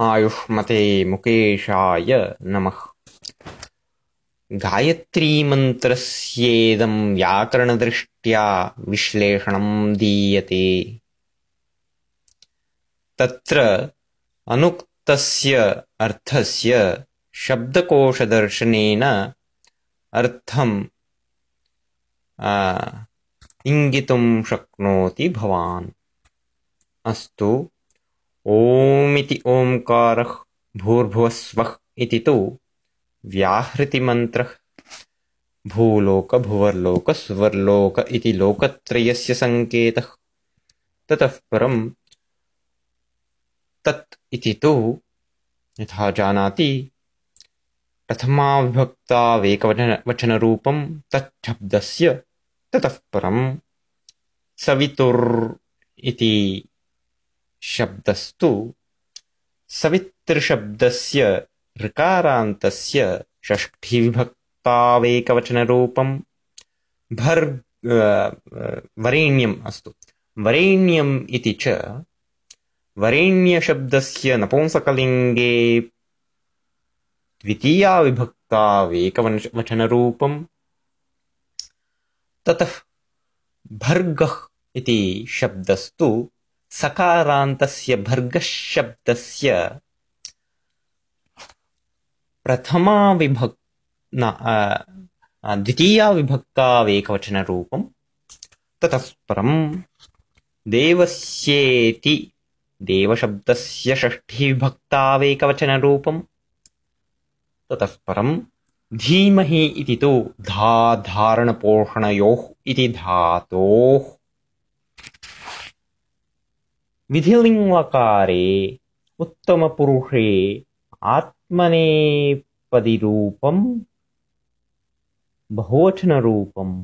आयुष्मते मुकेशाय नमः। गायत्रीमन्त्रस्येदं व्याकरणदृष्ट्या विश्लेषणं दीयते। तत्र अनुक्तस्य अर्थस्य शब्दकोशदर्शनेन अर्थम् इङ्गितुं शक्नोति भवान्। अस्तु ओमिति ओङ्कारः भूर्भुवस्वः इति तु व्याहृतिमन्त्रः। भूलोकभुवर्लोकसुवर्लोक इति लोकत्रयस्य सङ्केतः। ततः परम् तत् इति तु यथा जानाति प्रथमाविभक्तावेकवचनरूपं तच्छब्दस्य। ततः परम् सवितुर् इति शब्दस्तु सवितृशब्दस्य ऋकारान्तस्य षष्ठीविभक्तावेकवचनरूपम् भर् वरेण्यम् अस्तु। वरेण्यम् इति च वरेण्यशब्दस्य नपुंसकलिङ्गे द्वितीयाविभक्तावेकवचनरूपम् ततः भर्गः इति शब्दस्तु सकारान्तस्य भर्गशब्दस्य प्रथमाविभक् द्वितीयाविभक्तावेकवचनरूपम् ततः परम् देवस्येति देवशब्दस्य षष्ठीविभक्तावेकवचनरूपम् ततः परम् धीमहि इति तु धाधारणपोषणयोः इति धातोः विधिलिङ्गकारे उत्तमपुरुषे आत्मनेपदिरूपम् बहुवचनरूपम्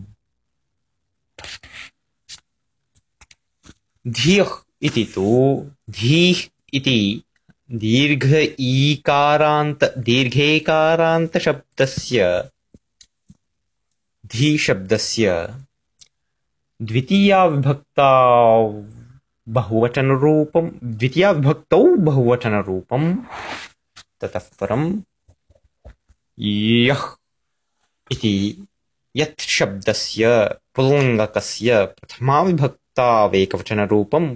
धियः इति तु धीः इति दीर्घ ईकारान्त दीर्घेकारान्तशब्दस्य धीशब्दस्य द्वितीयाविभक्ता बहुवचनरूपं द्वितीयाविभक्तौ बहुवचनरूपम् ततः परम् यः इति यत् शब्दस्य पुल्लिङ्गकस्य प्रथमाविभक्तावेकवचनरूपम्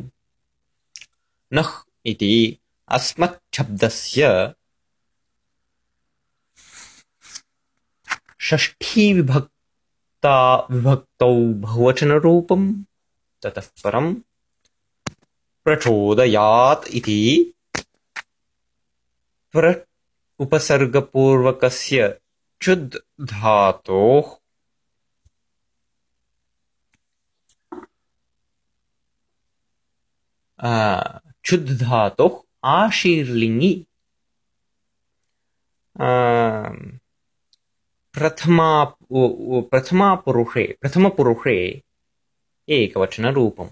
नः इति अस्मच्छब्दस्य षष्ठीविभक्ता विभक्तौ बहुवचनरूपम् ततः परम् प्रचोदयात् इति प्र उपसर्गपूर्वकस्य चुद् धातोः चुद् धातोः आशीर्लिङ्गि प्रथमा प्रथमापुरुषे प्रथमपुरुषे एकवचनरूपम्